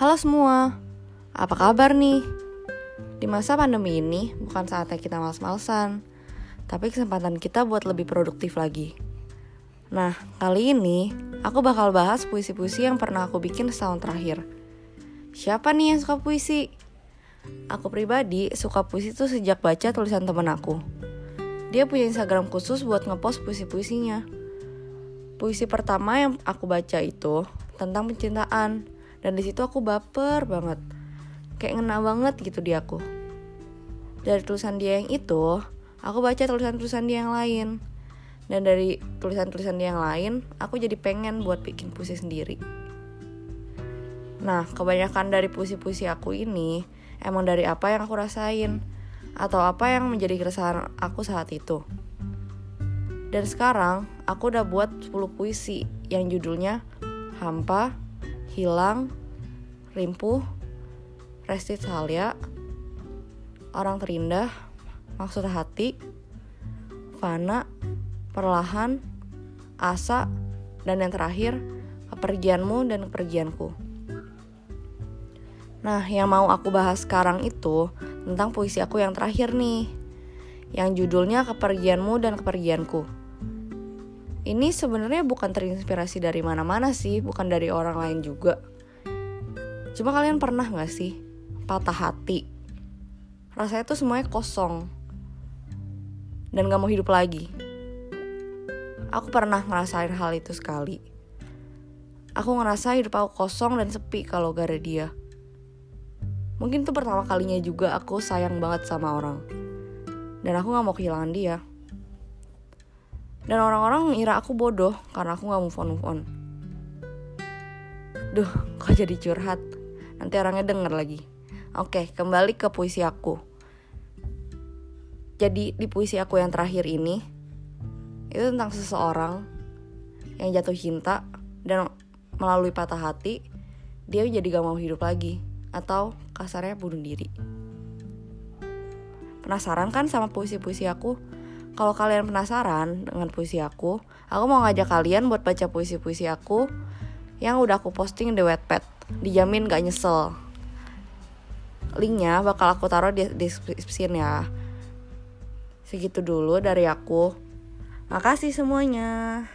Halo semua, apa kabar nih? Di masa pandemi ini, bukan saatnya kita males-malesan, tapi kesempatan kita buat lebih produktif lagi. Nah, kali ini aku bakal bahas puisi-puisi yang pernah aku bikin setahun terakhir. Siapa nih yang suka puisi? Aku pribadi suka puisi tuh sejak baca tulisan temen aku. Dia punya Instagram khusus buat ngepost puisi-puisinya. Puisi pertama yang aku baca itu tentang pencintaan dan di situ aku baper banget. Kayak ngena banget gitu di aku. Dari tulisan dia yang itu aku baca tulisan-tulisan dia yang lain. Dan dari tulisan-tulisan dia yang lain aku jadi pengen buat bikin puisi sendiri. Nah kebanyakan dari puisi-puisi aku ini emang dari apa yang aku rasain? Atau apa yang menjadi keresahan aku saat itu? Dan sekarang aku udah buat 10 puisi yang judulnya Hampa, hilang, rimpuh, resti salia, orang terindah, maksud hati, fana, perlahan, asa, dan yang terakhir, kepergianmu dan kepergianku. Nah, yang mau aku bahas sekarang itu tentang puisi aku yang terakhir nih, yang judulnya Kepergianmu dan Kepergianku ini sebenarnya bukan terinspirasi dari mana-mana sih, bukan dari orang lain juga. Cuma kalian pernah gak sih patah hati? Rasanya tuh semuanya kosong dan gak mau hidup lagi. Aku pernah ngerasain hal itu sekali. Aku ngerasa hidup aku kosong dan sepi kalau gak ada dia. Mungkin tuh pertama kalinya juga aku sayang banget sama orang. Dan aku gak mau kehilangan dia. Dan orang-orang ngira aku bodoh karena aku gak move on move on. Duh, kok jadi curhat? Nanti orangnya denger lagi. Oke, kembali ke puisi aku. Jadi di puisi aku yang terakhir ini itu tentang seseorang yang jatuh cinta dan melalui patah hati dia jadi gak mau hidup lagi atau kasarnya bunuh diri. Penasaran kan sama puisi-puisi aku? Kalau kalian penasaran dengan puisi aku, aku mau ngajak kalian buat baca puisi-puisi aku yang udah aku posting di Wattpad. Dijamin gak nyesel. Linknya bakal aku taruh di deskripsi ya. Segitu dulu dari aku. Makasih semuanya.